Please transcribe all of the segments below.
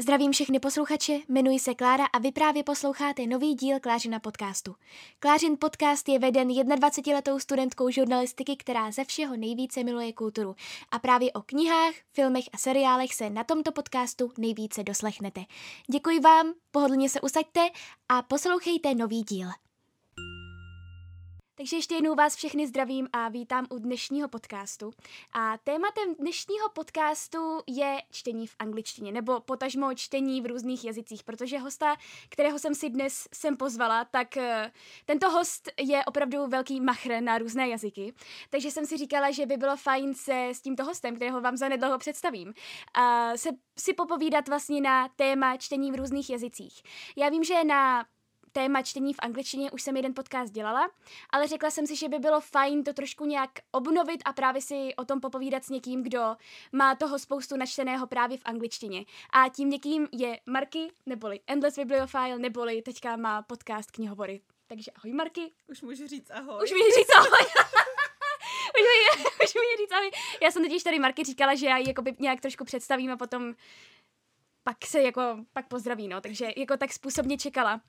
Zdravím všechny posluchače, jmenuji se Klára a vy právě posloucháte nový díl Klářina podcastu. Klářin podcast je veden 21-letou studentkou žurnalistiky, která ze všeho nejvíce miluje kulturu. A právě o knihách, filmech a seriálech se na tomto podcastu nejvíce doslechnete. Děkuji vám, pohodlně se usaďte a poslouchejte nový díl. Takže ještě jednou vás všechny zdravím a vítám u dnešního podcastu. A tématem dnešního podcastu je čtení v angličtině, nebo potažmo čtení v různých jazycích, protože hosta, kterého jsem si dnes sem pozvala, tak uh, tento host je opravdu velký machr na různé jazyky. Takže jsem si říkala, že by bylo fajn se s tímto hostem, kterého vám zanedlouho představím, uh, se si popovídat vlastně na téma čtení v různých jazycích. Já vím, že na téma čtení v angličtině už jsem jeden podcast dělala, ale řekla jsem si, že by bylo fajn to trošku nějak obnovit a právě si o tom popovídat s někým, kdo má toho spoustu načteného právě v angličtině. A tím někým je Marky, neboli Endless Bibliophile, neboli teďka má podcast knihovory. Takže ahoj Marky. Už můžu říct ahoj. Už mi říct ahoj. už, mi, už mi říct ahoj. Já jsem totiž tady Marky říkala, že já ji jakoby nějak trošku představím a potom pak se jako, pak pozdraví, no, takže jako tak způsobně čekala,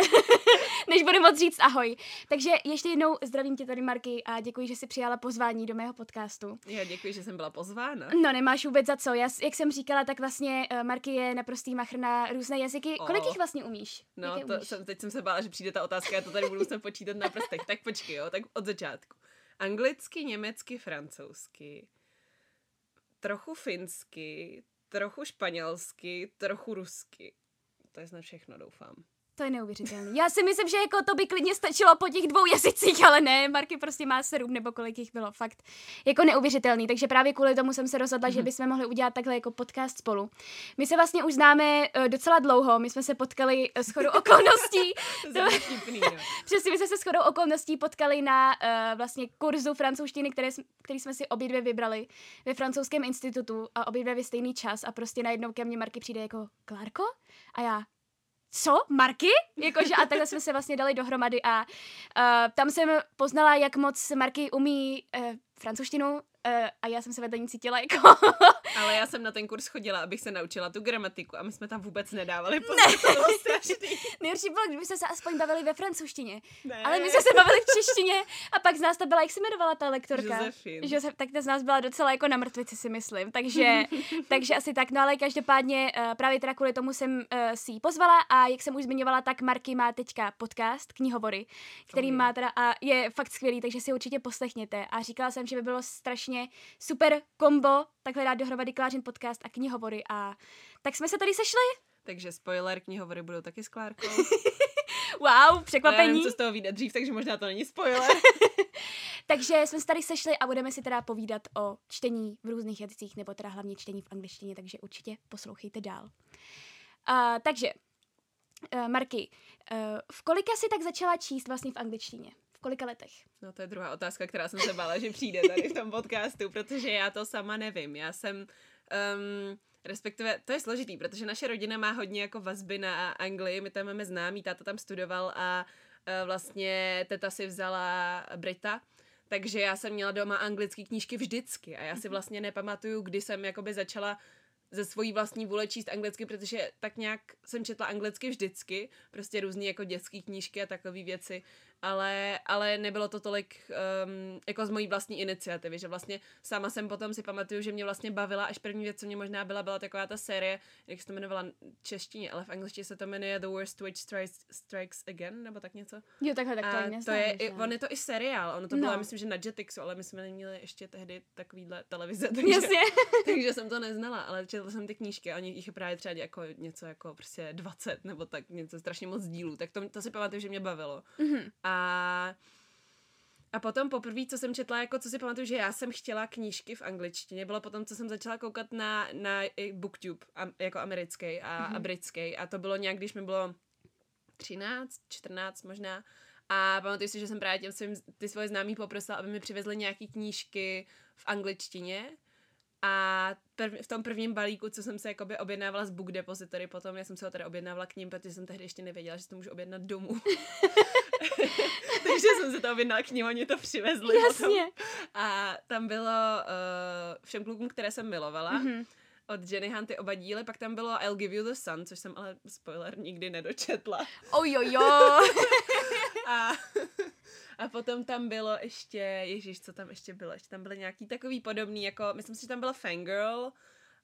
než budu moc říct ahoj. Takže ještě jednou zdravím tě tady, Marky, a děkuji, že jsi přijala pozvání do mého podcastu. Já děkuji, že jsem byla pozvána. No, nemáš vůbec za co. Já, jak jsem říkala, tak vlastně uh, Marky je naprostý machr na různé jazyky. Oh. Kolik jich vlastně umíš? No, to umíš? Jsem, teď jsem se bála, že přijde ta otázka, já to tady budu se počítat na prstech. Tak počkej, jo, tak od začátku. Anglicky, německy, francouzsky, trochu finsky, trochu španělsky, trochu rusky. To je snad všechno, doufám. To je neuvěřitelné. Já si myslím, že jako to by klidně stačilo po těch dvou jazycích, ale ne, Marky prostě má sedm nebo kolik jich bylo, fakt jako neuvěřitelný. Takže právě kvůli tomu jsem se rozhodla, mm-hmm. že mhm. bychom mohli udělat takhle jako podcast spolu. My se vlastně už známe uh, docela dlouho, my jsme se potkali uh, s chodou okolností. no. Přesně, my jsme se s chodou okolností potkali na uh, vlastně kurzu francouzštiny, které, který jsme si obě dvě vybrali ve francouzském institutu a obě dvě ve stejný čas a prostě najednou ke mně Marky přijde jako Klárko? A já, co, Marky? Jakože a takhle jsme se vlastně dali dohromady a uh, tam jsem poznala, jak moc Marky umí uh, francouzštinu, Uh, a já jsem se vedle ní cítila jako... Ale já jsem na ten kurz chodila, abych se naučila tu gramatiku a my jsme tam vůbec nedávali pozor, ne. to bylo Nejhorší bylo, kdyby se aspoň bavili ve francouzštině. Ne. Ale my jsme se bavili v češtině a pak z nás to byla, jak se jmenovala ta lektorka? Josefin. Josef, tak ta z nás byla docela jako na mrtvici, si myslím. Takže, takže asi tak. No ale každopádně uh, právě teda kvůli tomu jsem uh, si ji pozvala a jak jsem už zmiňovala, tak Marky má teďka podcast, knihovory, který okay. má teda a je fakt skvělý, takže si určitě poslechněte. A říkala jsem, že by bylo strašně super kombo, takhle dát dohromady Klářin podcast a knihovory a tak jsme se tady sešli. Takže spoiler, knihovory budou taky s Klárkou. wow, překvapení. Já nevím, co z toho vyjde dřív, takže možná to není spoiler. takže jsme se tady sešli a budeme si teda povídat o čtení v různých jazycích, nebo teda hlavně čtení v angličtině, takže určitě poslouchejte dál. Uh, takže, uh, Marky, uh, v kolika si tak začala číst vlastně v angličtině? Kolika letech? No to je druhá otázka, která jsem se bála, že přijde tady v tom podcastu, protože já to sama nevím. Já jsem, um, respektive, to je složitý, protože naše rodina má hodně jako vazby na Anglii, my tam máme známý, táta tam studoval a uh, vlastně teta si vzala Brita, takže já jsem měla doma anglické knížky vždycky a já si mhm. vlastně nepamatuju, kdy jsem jakoby začala ze svojí vlastní vůle číst anglicky, protože tak nějak jsem četla anglicky vždycky, prostě různé jako dětské knížky a takové věci ale, ale nebylo to tolik um, jako z mojí vlastní iniciativy, že vlastně sama jsem potom si pamatuju, že mě vlastně bavila, až první věc, co mě možná byla, byla taková ta série, jak se to jmenovala češtině, ale v angličtině se to jmenuje The Worst Witch Strikes, Strikes Again, nebo tak něco. Jo, takhle, tak to, a to je, i, on je to i seriál, ono to no. bylo, myslím, že na Jetixu, ale my jsme neměli ještě tehdy takovýhle televize, takže, Jasně. takže jsem to neznala, ale četla jsem ty knížky oni jich je právě třeba jako něco jako prostě 20 nebo tak něco strašně moc dílů, tak to, to si pamatuju, že mě bavilo. Mm-hmm. A a potom poprvé, co jsem četla, jako co si pamatuju, že já jsem chtěla knížky v angličtině, bylo potom, co jsem začala koukat na, na booktube, a, jako americký a, mm-hmm. a mhm. britský. A to bylo nějak, když mi bylo 13, 14 možná. A pamatuju si, že jsem právě těm svým, ty svoje známí poprosila, aby mi přivezly nějaký knížky v angličtině. A prv, v tom prvním balíku, co jsem se jakoby objednávala z Book Depository, potom já jsem se ho tady objednávala k ním, protože jsem tehdy ještě nevěděla, že si to můžu objednat domů. Takže jsem se to objednala k ním, oni to přivezli. Jasně. Potom. A tam bylo uh, všem klukům, které jsem milovala, mm-hmm od Jenny Han ty oba díly, pak tam bylo I'll Give You the Sun, což jsem ale, spoiler, nikdy nedočetla. Ojojo. a, a potom tam bylo ještě, ježíš, co tam ještě bylo? Ještě tam byly nějaký takový podobný, jako, myslím si, že tam byla Fangirl,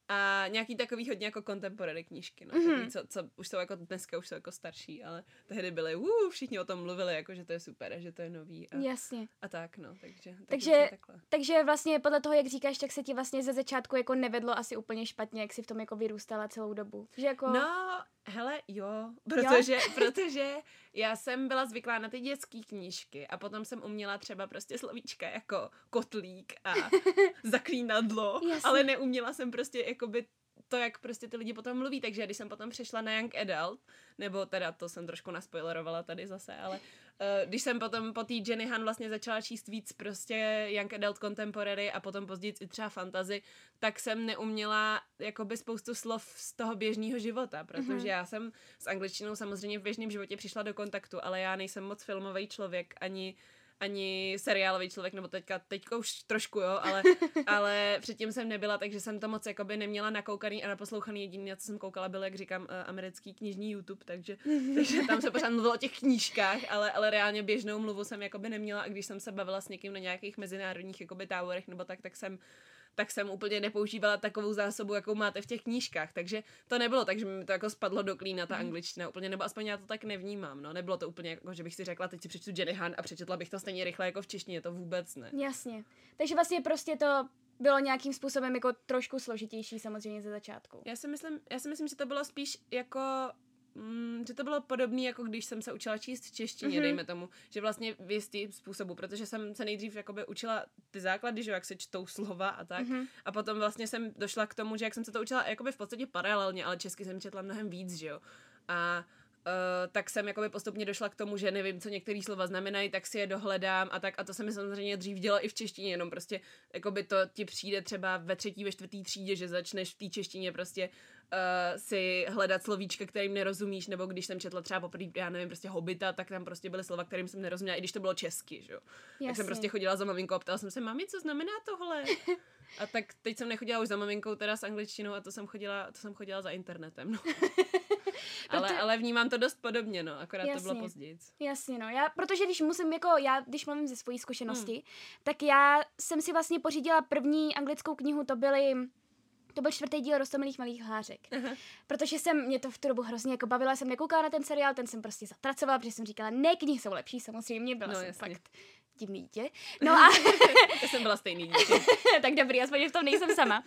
a nějaký takový hodně jako contemporary knížky, no, mm-hmm. takový, co, co už jsou jako dneska už jsou jako starší, ale tehdy byly, uh, všichni o tom mluvili, jako že to je super a že to je nový. A, Jasně. A tak, no, takže. Takže, takže vlastně podle toho, jak říkáš, tak se ti vlastně ze začátku jako nevedlo asi úplně špatně, jak si v tom jako vyrůstala celou dobu. Že jako... No, hele, jo, protože, jo? protože já jsem byla zvyklá na ty dětské knížky a potom jsem uměla třeba prostě slovíčka jako kotlík a zaklínadlo, ale neuměla jsem prostě jakoby to, jak prostě ty lidi potom mluví, takže když jsem potom přešla na Young Adult, nebo teda to jsem trošku naspoilerovala tady zase, ale uh, když jsem potom po té Jenny Han vlastně začala číst víc prostě Young Adult Contemporary a potom později i třeba fantasy, tak jsem neuměla jakoby spoustu slov z toho běžného života, protože mm-hmm. já jsem s angličtinou samozřejmě v běžném životě přišla do kontaktu, ale já nejsem moc filmový člověk, ani uh, ani seriálový člověk, nebo teďka, teďka už trošku, jo, ale, ale předtím jsem nebyla, takže jsem to moc jakoby neměla nakoukaný a naposlouchaný. Jediný, co jsem koukala, byl, jak říkám, eh, americký knižní YouTube, takže, takže tam se pořád mluvilo o těch knížkách, ale, ale reálně běžnou mluvu jsem jakoby neměla a když jsem se bavila s někým na nějakých mezinárodních jakoby táborech nebo tak, tak jsem tak jsem úplně nepoužívala takovou zásobu, jakou máte v těch knížkách. Takže to nebylo tak, že mi to jako spadlo do klína ta mhm. angličtina úplně, nebo aspoň já to tak nevnímám. No. Nebylo to úplně jako, že bych si řekla, teď si přečtu Jenny Han a přečetla bych to stejně rychle jako v češtině, to vůbec ne. Jasně. Takže vlastně prostě to bylo nějakým způsobem jako trošku složitější samozřejmě ze začátku. Já si myslím, já si myslím že to bylo spíš jako mm, že to bylo podobné, jako když jsem se učila číst v češtině, mm-hmm. dejme tomu, že vlastně v jistý způsobu, protože jsem se nejdřív jakoby učila ty základy, že jak se čtou slova a tak, mm-hmm. a potom vlastně jsem došla k tomu, že jak jsem se to učila jakoby v podstatě paralelně, ale česky jsem četla mnohem víc, že jo. A Uh, tak jsem jakoby postupně došla k tomu, že nevím, co některé slova znamenají, tak si je dohledám a tak. A to se mi samozřejmě dřív dělo i v češtině, jenom prostě jakoby to ti přijde třeba ve třetí, ve čtvrtý třídě, že začneš v té češtině prostě uh, si hledat slovíčka, kterým nerozumíš, nebo když jsem četla třeba poprvé, já nevím, prostě hobita, tak tam prostě byly slova, kterým jsem nerozuměla, i když to bylo česky, že jo. Tak jsem prostě chodila za maminkou a ptala jsem se, mami, co znamená tohle? A tak teď jsem nechodila už za maminkou, teda s angličtinou a to jsem chodila, to jsem chodila za internetem, no. ale, ale vnímám to dost podobně, no, akorát Jasně. to bylo později. Jasně, no, já, protože když musím, jako já, když mluvím ze svojí zkušenosti, hmm. tak já jsem si vlastně pořídila první anglickou knihu, to byly to byl čtvrtý díl Rostomilých malých hlářek. Uh-huh. Protože jsem, mě to v tu dobu hrozně jako bavila, jsem nekoukala na ten seriál, ten jsem prostě zatracovala, protože jsem říkala, ne, knihy jsou lepší, samozřejmě, byla no, jsem jasně. fakt divný dítě. No a... Já jsem byla stejný dítě. tak dobrý, aspoň v tom nejsem sama.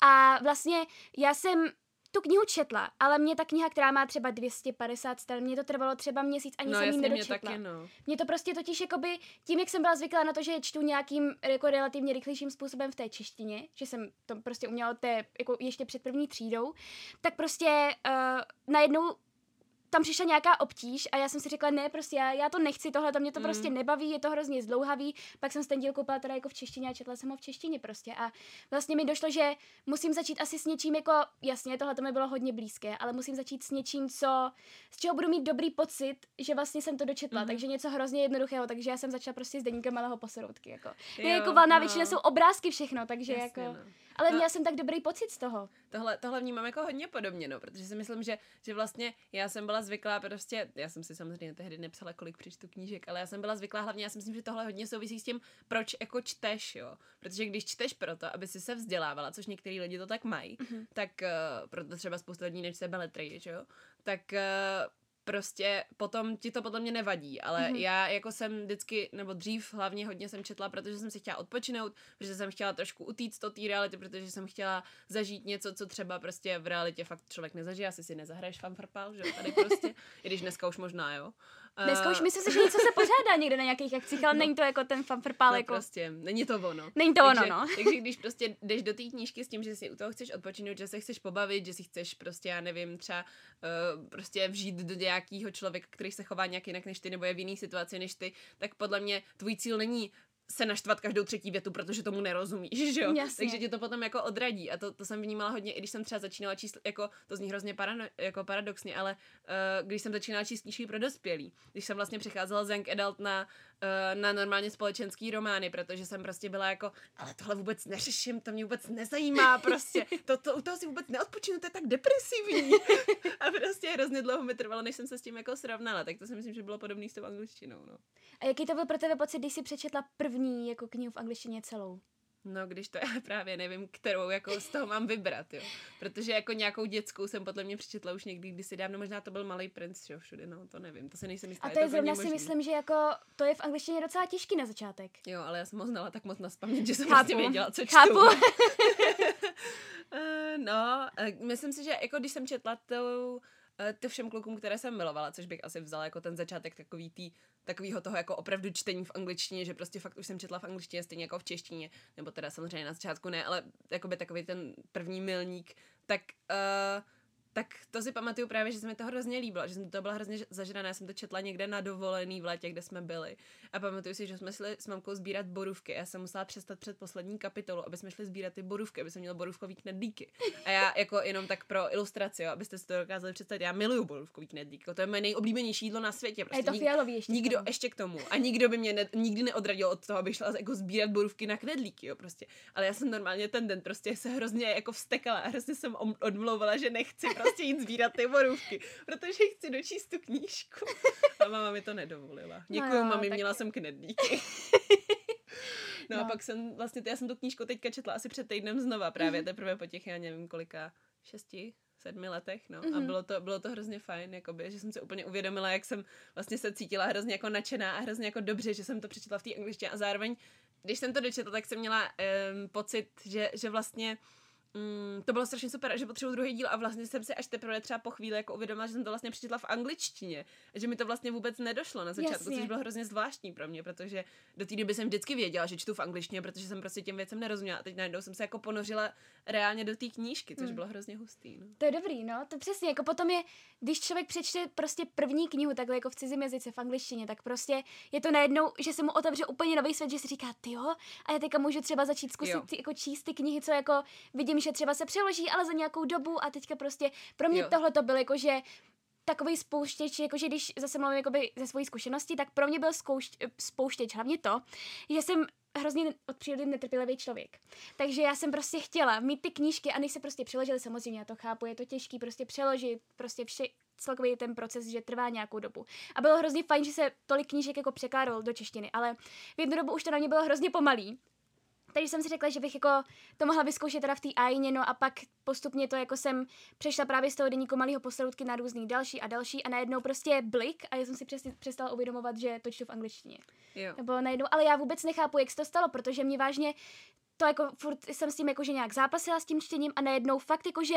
A vlastně já jsem tu knihu četla, ale mě ta kniha, která má třeba 250 stran, mě to trvalo třeba měsíc, ani no, jsem ji nedočetla. Mě, taky, no. mě to prostě totiž jakoby, tím, jak jsem byla zvyklá na to, že čtu nějakým jako relativně rychlejším způsobem v té češtině, že jsem to prostě uměla té, jako ještě před první třídou, tak prostě uh, najednou tam přišla nějaká obtíž a já jsem si řekla, ne, prostě já, já to nechci, tohle to mě to mm. prostě nebaví, je to hrozně zdlouhavý. Pak jsem ten díl koupila teda jako v češtině a četla jsem ho v češtině prostě. A vlastně mi došlo, že musím začít asi s něčím jako, jasně, tohle to mi bylo hodně blízké, ale musím začít s něčím, co, z čeho budu mít dobrý pocit, že vlastně jsem to dočetla. Mm. Takže něco hrozně jednoduchého, takže já jsem začala prostě s deníkem malého poseroutky. Jako. Jo, jako valná no. většina jsou obrázky všechno, takže jasně, jako. No. Ale no. měla jsem tak dobrý pocit z toho. Tohle, tohle vnímám jako hodně podobně, no, protože si myslím, že, že vlastně já jsem byla zvyklá prostě, já jsem si samozřejmě tehdy nepsala, kolik přečtu knížek, ale já jsem byla zvyklá hlavně, já si myslím, že tohle hodně souvisí s tím, proč jako čteš, jo. Protože když čteš proto, aby si se vzdělávala, což některý lidi to tak mají, mm-hmm. tak uh, proto třeba spousta lidí nečte beletry, jo, tak uh, prostě potom ti to podle mě nevadí, ale mm-hmm. já jako jsem vždycky, nebo dřív hlavně hodně jsem četla, protože jsem si chtěla odpočinout, protože jsem chtěla trošku utíct do té reality, protože jsem chtěla zažít něco, co třeba prostě v realitě fakt člověk nezažije, asi si nezahraješ fanfarpal, že tady prostě, i když dneska už možná, jo. Dneska už myslím si, že něco se pořádá někde na nějakých akcích, ale no, není to jako ten fanfrpál. No, jako... prostě, není to ono. Není to takže, ono, no. takže když prostě jdeš do té knížky s tím, že si u toho chceš odpočinout, že se chceš pobavit, že si chceš prostě, já nevím, třeba uh, prostě vžít do nějakého člověka, který se chová nějak jinak než ty, nebo je v jiný situaci než ty, tak podle mě tvůj cíl není se naštvat každou třetí větu, protože tomu nerozumíš, že jo? Jasně. Takže tě to potom jako odradí a to, to jsem vnímala hodně, i když jsem třeba začínala číst, jako to zní hrozně parano, jako paradoxně, ale uh, když jsem začínala číst knížky pro dospělí, když jsem vlastně přecházela z Young Adult na, na normálně společenský romány, protože jsem prostě byla jako, ale tohle vůbec neřeším, to mě vůbec nezajímá, prostě, to, to, u toho si vůbec neodpočinu, to je tak depresivní. a prostě hrozně dlouho mi trvalo, než jsem se s tím jako srovnala, tak to si myslím, že bylo podobné s tou angličtinou, no. A jaký to byl pro tebe pocit, když jsi přečetla první jako knihu v angličtině celou? No, když to já právě nevím, kterou jako z toho mám vybrat, jo. Protože jako nějakou dětskou jsem podle mě přečetla už někdy kdysi dávno, možná to byl Malý princ, jo, všude, no, to nevím, to se nejsem jistá. A to je, je zrovna si myslím, že jako to je v angličtině docela těžký na začátek. Jo, ale já jsem ho znala tak moc na spaměť, že jsem prostě věděla, co čtu. Chápu. Eh, no, eh, myslím si, že jako když jsem četla tou to všem klukům, které jsem milovala, což bych asi vzala jako ten začátek takový tý, takovýho toho jako opravdu čtení v angličtině, že prostě fakt už jsem četla v angličtině stejně jako v češtině, nebo teda samozřejmě na začátku ne, ale jakoby takový ten první milník, tak uh, tak to si pamatuju právě, že se mi to hrozně líbilo, že jsem to byla hrozně zažraná, já jsem to četla někde na dovolený v létě, kde jsme byli. A pamatuju si, že jsme šli s mamkou sbírat borůvky. Já jsem musela přestat před poslední kapitolu, aby jsme šli sbírat ty borůvky, aby jsem měla borůvkový knedlíky. A já jako jenom tak pro ilustraci, jo, abyste si to dokázali představit, já miluju borůvkový knedlík. To je moje nejoblíbenější jídlo na světě. A je Prostě to nik- fialový ještě. Nikdo tomu. ještě k tomu. A nikdo by mě ne, nikdy neodradil od toho, aby šla jako sbírat borůvky na knedlíky, jo, prostě. Ale já jsem normálně ten den prostě se hrozně jako vstekala a hrozně jsem odmlouvala, že nechci prostě jít sbírat ty borůvky, protože chci dočíst tu knížku. A máma mi to nedovolila. Děkuju, jo, mami, tak- měla jsem knedlíky. No, a No. pak jsem vlastně, já jsem tu knížku teďka četla asi před týdnem znova, právě Mhm. teprve po těch, já nevím kolika, šesti, sedmi letech, no. A Mhm. bylo to, bylo to hrozně fajn, jakoby, že jsem se úplně uvědomila, jak jsem vlastně se cítila hrozně jako nadšená a hrozně jako dobře, že jsem to přečetla v té angličtině a zároveň, když jsem to dočetla, tak jsem měla um, pocit, že, že vlastně Mm, to bylo strašně super, že potřebuji druhý díl a vlastně jsem si až teprve třeba po chvíli jako uvědomila, že jsem to vlastně přečetla v angličtině, že mi to vlastně vůbec nedošlo na začátku, Jasně. což bylo hrozně zvláštní pro mě, protože do té doby jsem vždycky věděla, že čtu v angličtině, protože jsem prostě těm věcem nerozuměla a teď najednou jsem se jako ponořila reálně do té knížky, což Mm. bylo hrozně hustý. No. To je dobrý, no, to přesně, jako potom je, když člověk přečte prostě první knihu takhle jako v cizím jazyce, v angličtině, tak prostě je to najednou, že se mu otevře úplně nový svět, že si říká, ty jo, a já teďka můžu třeba začít zkusit Jo. ty, jako číst ty knihy, co jako vidím, že třeba se přeloží, ale za nějakou dobu a teďka prostě, pro mě tohle to bylo jako, že takový spouštěč, jakože když zase mluvím jakoby ze svojí zkušenosti, tak pro mě byl zkouš, spouštěč hlavně to, že jsem hrozně od přírody netrpělivý člověk. Takže já jsem prostě chtěla mít ty knížky a než se prostě přeložily, samozřejmě já to chápu, je to těžký prostě přeložit, prostě vše, celkový ten proces, že trvá nějakou dobu. A bylo hrozně fajn, že se tolik knížek jako překládalo do češtiny, ale v jednu dobu už to na mě bylo hrozně pomalý. Takže jsem si řekla, že bych jako to mohla vyzkoušet teda v té ajině, no a pak postupně to jako jsem přešla právě z toho deníku malého posloutky na různý další a další a najednou prostě blik a já jsem si přes, přestala uvědomovat, že to čtu v angličtině. Jo. Nebo najednou, ale já vůbec nechápu, jak se to stalo, protože mě vážně to jako furt jsem s tím jakože nějak zápasila s tím čtením a najednou fakt jakože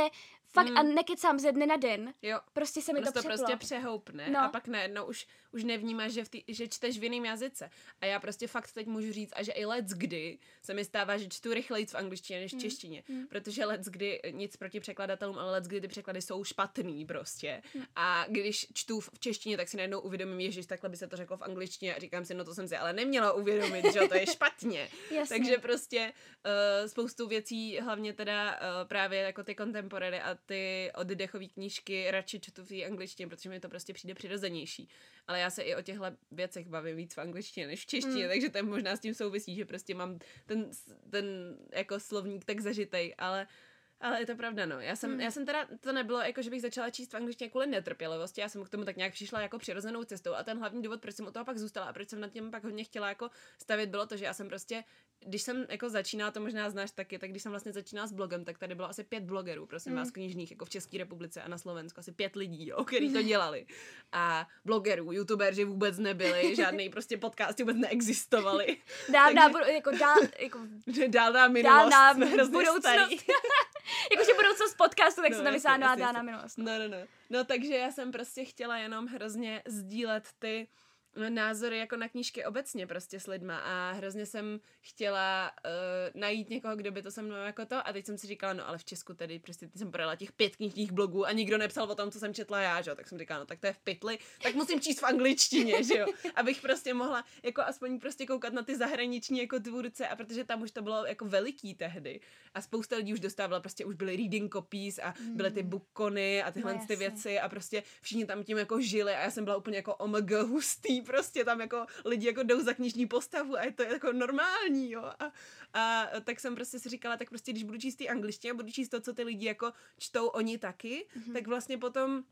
fakt Mm. a nekecám ze dne na den, jo. prostě se mi Ono to to přeplo. prostě přehoupne No. a pak najednou už, už nevnímáš, že, v tý, že čteš v jiném jazyce. A já prostě fakt teď můžu říct, a že i let's kdy se mi stává, že čtu rychleji v angličtině než v češtině. mm. Protože let's kdy, nic proti překladatelům, ale let's kdy ty překlady jsou špatný prostě. Mm. A když čtu v češtině, tak si najednou uvědomím, ježiš, takhle by se to řeklo v angličtině a říkám si, no to jsem si ale neměla uvědomit, že to je špatně. Jasně. Takže prostě uh, spoustu věcí, hlavně teda uh, právě jako ty contemporary a ty oddechové knížky radši čtu v angličtině, protože mi to prostě přijde přirozenější. Ale já se i o těchto věcech bavím víc v angličtině než v češtině, Mm. takže to je možná s tím souvisí, že prostě mám ten, ten jako slovník tak zažitej, ale ale je to pravda, no. Já jsem, Mm. já jsem teda, to nebylo jako, že bych začala číst v angličtině kvůli netrpělivosti, já jsem k tomu tak nějak přišla jako přirozenou cestou a ten hlavní důvod, proč jsem u toho pak zůstala a proč jsem nad tím pak hodně chtěla jako stavit, bylo to, že já jsem prostě, když jsem jako začínala, to možná znáš taky, tak když jsem vlastně začínala s blogem, tak tady bylo asi pět blogerů, prosím Mm. vás, knižních, jako v České republice a na Slovensku, asi pět lidí, jo, který to dělali. A blogerů, youtubeři vůbec nebyli, žádný prostě podcasty vůbec neexistovaly. Dál, dál, takže- budu, jako dál, jako Dál na minulost, dál na jsme hrozně budoucnost. starý. Jakože budoucnost podcastu, tak No, se tam jasně, dál na minulost. No, no, no. No, takže já jsem prostě chtěla jenom hrozně sdílet ty názory jako na knížky obecně prostě s lidma a hrozně jsem chtěla uh, najít někoho, kdo by to se mnou jako to. A teď jsem si říkala, no ale v Česku tedy prostě jsem prodala těch pět knižních blogů a nikdo nepsal o tom, co jsem četla já, že jo, tak jsem říkala, no tak to je v pytli, tak musím číst v angličtině, že jo, abych prostě mohla jako aspoň prostě koukat na ty zahraniční jako tvůrce a protože tam už to bylo jako veliký tehdy a spousta lidí už dostávala prostě už byly reading copies a byly ty bookony a tyhle no, ty věci a prostě všichni tam tím jako žili a já jsem byla úplně jako omg hustý, prostě tam jako lidi jako jdou za knižní postavu a je to jako normální, jo. A, a tak jsem prostě si říkala, tak prostě když budu číst ty angličtě a budu číst to, co ty lidi jako čtou oni taky, mm-hmm. tak vlastně potom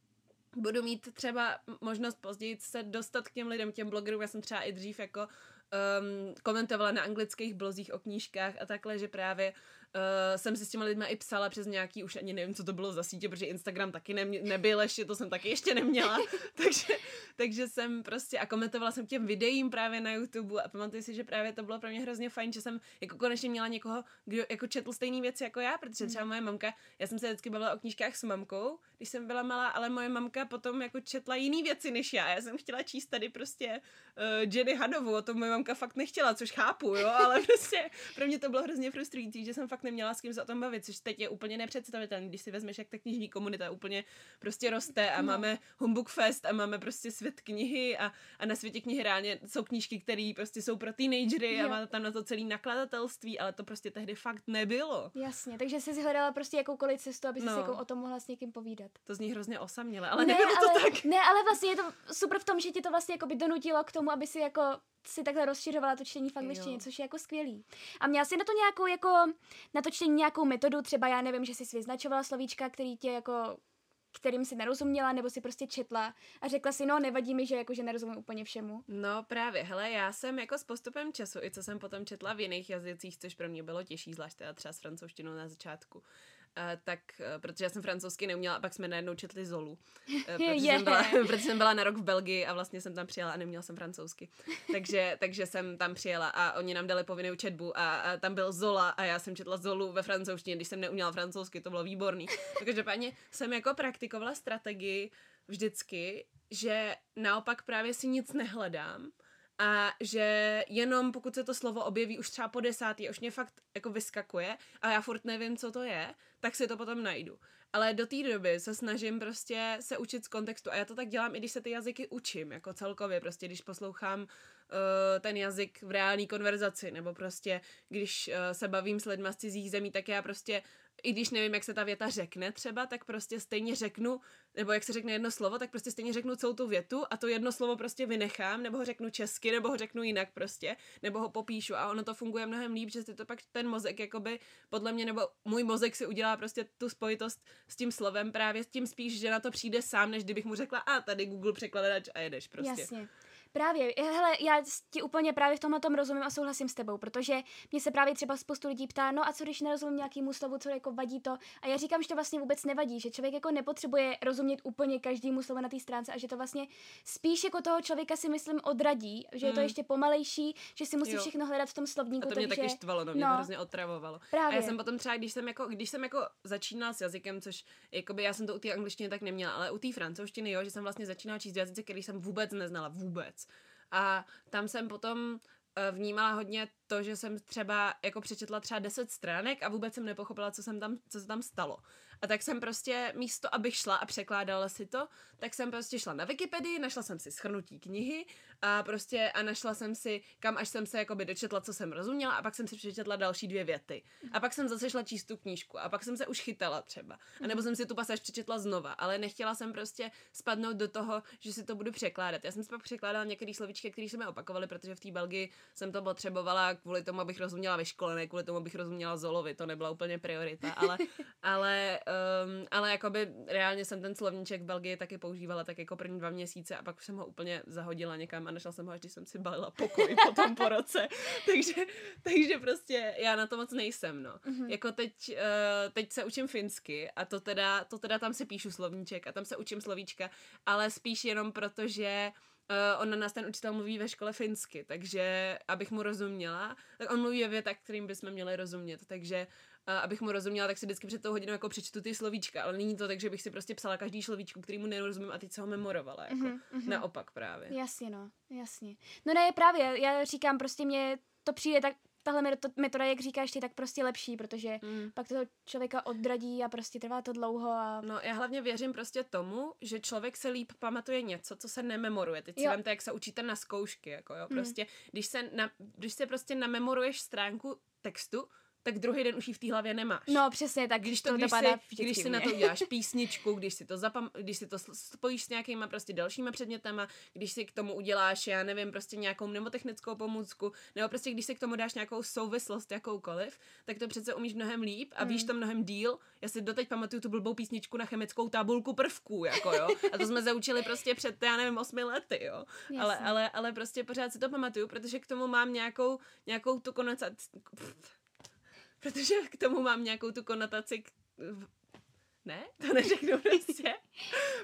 budu mít třeba možnost později se dostat k těm lidem, těm blogerům. Já jsem třeba i dřív jako um, komentovala na anglických blozích o knížkách a takhle, že právě Uh, jsem si s těma lidmi i psala přes nějaký, už ani nevím, co to bylo za sítě, protože Instagram taky ne, nebyl ještě, to jsem taky ještě neměla, takže, takže jsem prostě a komentovala jsem těm videím právě na YouTube a pamatuju si, že právě to bylo pro mě hrozně fajn, že jsem jako konečně měla někoho, kdo jako četl stejné věci jako já, protože třeba moje mamka, já jsem se vždycky bavila o knížkách s mamkou, když jsem byla malá, ale moje mamka potom jako četla jiné věci než já. Já jsem chtěla číst tady prostě uh, Jenny Hanovu, o tom moje mamka fakt nechtěla, což chápu, jo, ale prostě pro mě to bylo hrozně frustrující, že jsem fakt neměla s kým se o tom bavit, což teď je úplně nepředstavitelné, když si vezmeš, jak ta knižní komunita úplně prostě roste a no. máme Humbug Fest a máme prostě svět knihy a, a na světě knihy reálně jsou knížky, které prostě jsou pro teenagery jo. a má tam na to celý nakladatelství, ale to prostě tehdy fakt nebylo. Jasně, takže jsi hledala prostě jakoukoliv cestu, aby no. si jako o tom mohla s někým povídat. To zní hrozně osaměle, ale ne, nebylo ale, to tak. Ne, ale vlastně je to super v tom, že ti to vlastně jako by donutilo k tomu, aby si jako si takhle rozšiřovala to čtení v angličtině, což je jako skvělý. A měla jsi na to nějakou jako, na to čtení nějakou metodu, třeba já nevím, že jsi vyznačovala slovíčka, který tě jako kterým si nerozuměla, nebo si prostě četla a řekla si, no nevadí mi, že jakože nerozumím úplně všemu. No právě, hele, já jsem jako s postupem času, i co jsem potom četla v jiných jazycích, což pro mě bylo těžší, zvlášť teda třeba s francouzštinou na začátku, Uh, tak, uh, protože já jsem francouzsky neuměla a pak jsme najednou četli Zolu. Uh, protože, yeah. jsem byla, protože jsem byla na rok v Belgii a vlastně jsem tam přijela a neměla jsem francouzsky. Takže, takže jsem tam přijela a oni nám dali povinnou četbu a, a tam byl Zola a já jsem četla Zolu ve francouzštině, když jsem neuměla francouzsky, to bylo výborný. Takže páně jsem jako praktikovala strategii vždycky, že naopak právě si nic nehledám, a že jenom pokud se to slovo objeví už třeba po desátý, už mě fakt jako vyskakuje a já furt nevím, co to je, tak si to potom najdu. Ale do té doby se snažím prostě se učit z kontextu a já to tak dělám, i když se ty jazyky učím, jako celkově, prostě když poslouchám uh, ten jazyk v reální konverzaci, nebo prostě když uh, se bavím s lidmi z cizích zemí, tak já prostě i když nevím, jak se ta věta řekne třeba, tak prostě stejně řeknu, nebo jak se řekne jedno slovo, tak prostě stejně řeknu celou tu větu a to jedno slovo prostě vynechám, nebo ho řeknu česky, nebo ho řeknu jinak prostě, nebo ho popíšu a ono to funguje mnohem líp, že si to pak ten mozek jakoby podle mě, nebo můj mozek si udělá prostě tu spojitost s tím slovem právě s tím spíš, že na to přijde sám, než kdybych mu řekla, a tady Google překladač a jedeš prostě. Jasně. Právě, hele, já ti úplně právě v tomhle tom rozumím a souhlasím s tebou, protože mě se právě třeba spoustu lidí ptá, no a co když nerozumím nějakému slovu, co jako vadí to. A já říkám, že to vlastně vůbec nevadí, že člověk jako nepotřebuje rozumět úplně každému slovu na té stránce a že to vlastně spíš jako toho člověka si myslím odradí, že je to hmm. ještě pomalejší, že si musí jo. všechno hledat v tom slovníku. A to mě takže... taky štvalo, no, mě no, to hrozně otravovalo. Právě. A já jsem potom třeba, když jsem jako, když jsem jako začínala s jazykem, což jakoby já jsem to u té angličtiny tak neměla, ale u té francouzštiny, jo, že jsem vlastně začínala číst jazyce, který jsem vůbec neznala, vůbec. A tam jsem potom eh, vnímala hodně to, že jsem třeba jako přečetla třeba 10 stránek a vůbec jsem nepochopila, co, jsem tam, co se tam stalo. A tak jsem prostě místo, abych šla a překládala si to, tak jsem prostě šla na Wikipedii, našla jsem si schrnutí knihy a prostě a našla jsem si, kam až jsem se jakoby dočetla, co jsem rozuměla a pak jsem si přečetla další dvě věty. A pak jsem zase šla číst tu knížku a pak jsem se už chytala třeba. A nebo jsem si tu pasáž přečetla znova, ale nechtěla jsem prostě spadnout do toho, že si to budu překládat. Já jsem si pak překládala některé slovíčky, které se mi opakovaly, protože v té Belgii jsem to potřebovala kvůli tomu, abych rozuměla ve škole, ne kvůli tomu, abych rozuměla Zolovi, to nebyla úplně priorita, ale, ale, um, ale jakoby reálně jsem ten slovníček v Belgii taky používala tak jako první dva měsíce a pak jsem ho úplně zahodila někam a našla jsem ho, až když jsem si balila pokoj potom po roce. takže, takže prostě já na to moc nejsem, no. Mm-hmm. Jako teď, uh, teď se učím finsky a to teda, to teda tam si píšu slovníček a tam se učím slovíčka, ale spíš jenom proto, že Uh, on na nás ten učitel mluví ve škole finsky, takže abych mu rozuměla, tak on mluví ve větách, kterým bychom měli rozumět, takže a abych mu rozuměla, tak si vždycky před tou hodinou jako přečtu ty slovíčka, ale není to tak, že bych si prostě psala každý slovíčko, který mu nerozumím a teď se ho memorovala. Jako. Mm-hmm. Naopak právě. Jasně, no, jasně. No ne, právě, já říkám, prostě mě to přijde tak, tahle metoda, jak říkáš ty, tak prostě lepší, protože mm. pak to člověka odradí a prostě trvá to dlouho. A... No já hlavně věřím prostě tomu, že člověk se líp pamatuje něco, co se nememoruje. Teď si vemte, jak se učíte na zkoušky, jako jo, mm. prostě, když se, na, když se prostě namemoruješ stránku textu, tak druhý den už ji v té hlavě nemáš. No přesně, tak když to, to když, si, když si na to uděláš písničku, když si to zapam, když si to spojíš s nějakýma prostě dalšíma předmětama, když si k tomu uděláš, já nevím, prostě nějakou mnemotechnickou pomůcku, nebo prostě když si k tomu dáš nějakou souvislost jakoukoliv, tak to přece umíš mnohem líp a mm. víš to mnohem díl. Já si doteď pamatuju tu blbou písničku na chemickou tabulku prvků, jako jo. A to jsme zaučili prostě před, já nevím, osmi lety, jo. Ale, ale, ale prostě pořád si to pamatuju, protože k tomu mám nějakou, nějakou tu konotaci, protože k tomu mám nějakou tu konotaci k... ne, to neřeknu prostě,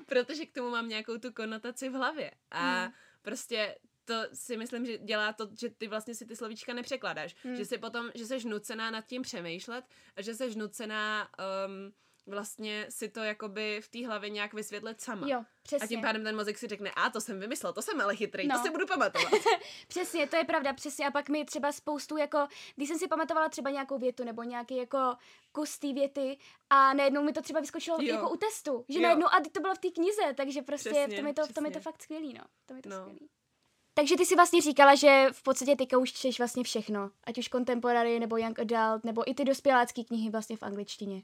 protože k tomu mám nějakou tu konotaci v hlavě a hmm. prostě to si myslím, že dělá to, že ty vlastně si ty slovíčka nepřekládáš, hmm. že si potom, že jsi nucená nad tím přemýšlet a že jsi nucená um, vlastně si to jakoby v té hlavě nějak vysvětlit sama. Jo, přesně. A tím pádem ten mozek si řekne, a to jsem vymyslel, to jsem ale chytrý, no. to si budu pamatovat. přesně, to je pravda, přesně. A pak mi třeba spoustu jako, když jsem si pamatovala třeba nějakou větu nebo nějaký jako kus té věty a najednou mi to třeba vyskočilo jo. jako u testu, že jo. najednou, a to bylo v té knize, takže prostě přesně, v tom je to, v tom je to fakt skvělý, no. To je to no. skvělý. Takže ty si vlastně říkala, že v podstatě teďka už čteš vlastně všechno, ať už contemporary, nebo young adult, nebo i ty dospělácké knihy vlastně v angličtině.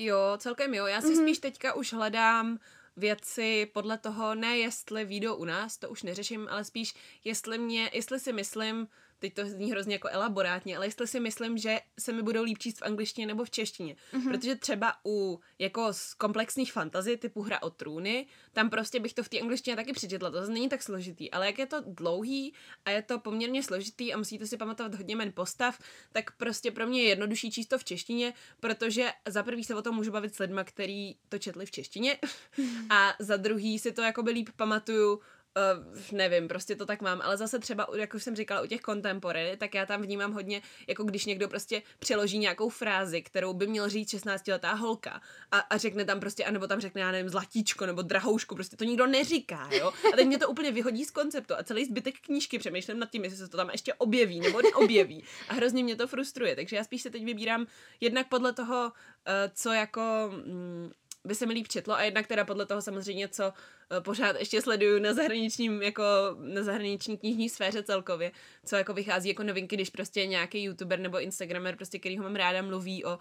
Jo, celkem jo. Já si mm-hmm. spíš teďka už hledám věci podle toho, ne jestli výjdou u nás, to už neřeším, ale spíš jestli mě, jestli si myslím, teď to zní hrozně jako elaborátně, ale jestli si myslím, že se mi budou líp číst v angličtině nebo v češtině. Mm-hmm. Protože třeba u jako z komplexních fantazy typu Hra o trůny, tam prostě bych to v té angličtině taky přečetla, to není tak složitý, ale jak je to dlouhý a je to poměrně složitý a musíte si pamatovat hodně men postav, tak prostě pro mě je jednodušší číst to v češtině, protože za prvý se o tom můžu bavit s lidma, který to četli v češtině a za druhý si to jako líp pamatuju uh, nevím, prostě to tak mám, ale zase třeba, jak už jsem říkala, u těch contemporary, tak já tam vnímám hodně, jako když někdo prostě přeloží nějakou frázi, kterou by měl říct 16-letá holka a, a řekne tam prostě, anebo tam řekne, já nevím, zlatíčko nebo drahoušku, prostě to nikdo neříká, jo. A teď mě to úplně vyhodí z konceptu a celý zbytek knížky přemýšlím nad tím, jestli se to tam ještě objeví nebo neobjeví. A hrozně mě to frustruje, takže já spíš se teď vybírám jednak podle toho, uh, co jako mm, by se mi líp četlo a jednak teda podle toho samozřejmě, co Eh, pořád ještě sleduju na zahraničním, jako na zahraniční knižní sféře celkově, co jako vychází jako novinky, když prostě nějaký youtuber nebo instagramer, prostě který ho mám ráda, mluví o uh,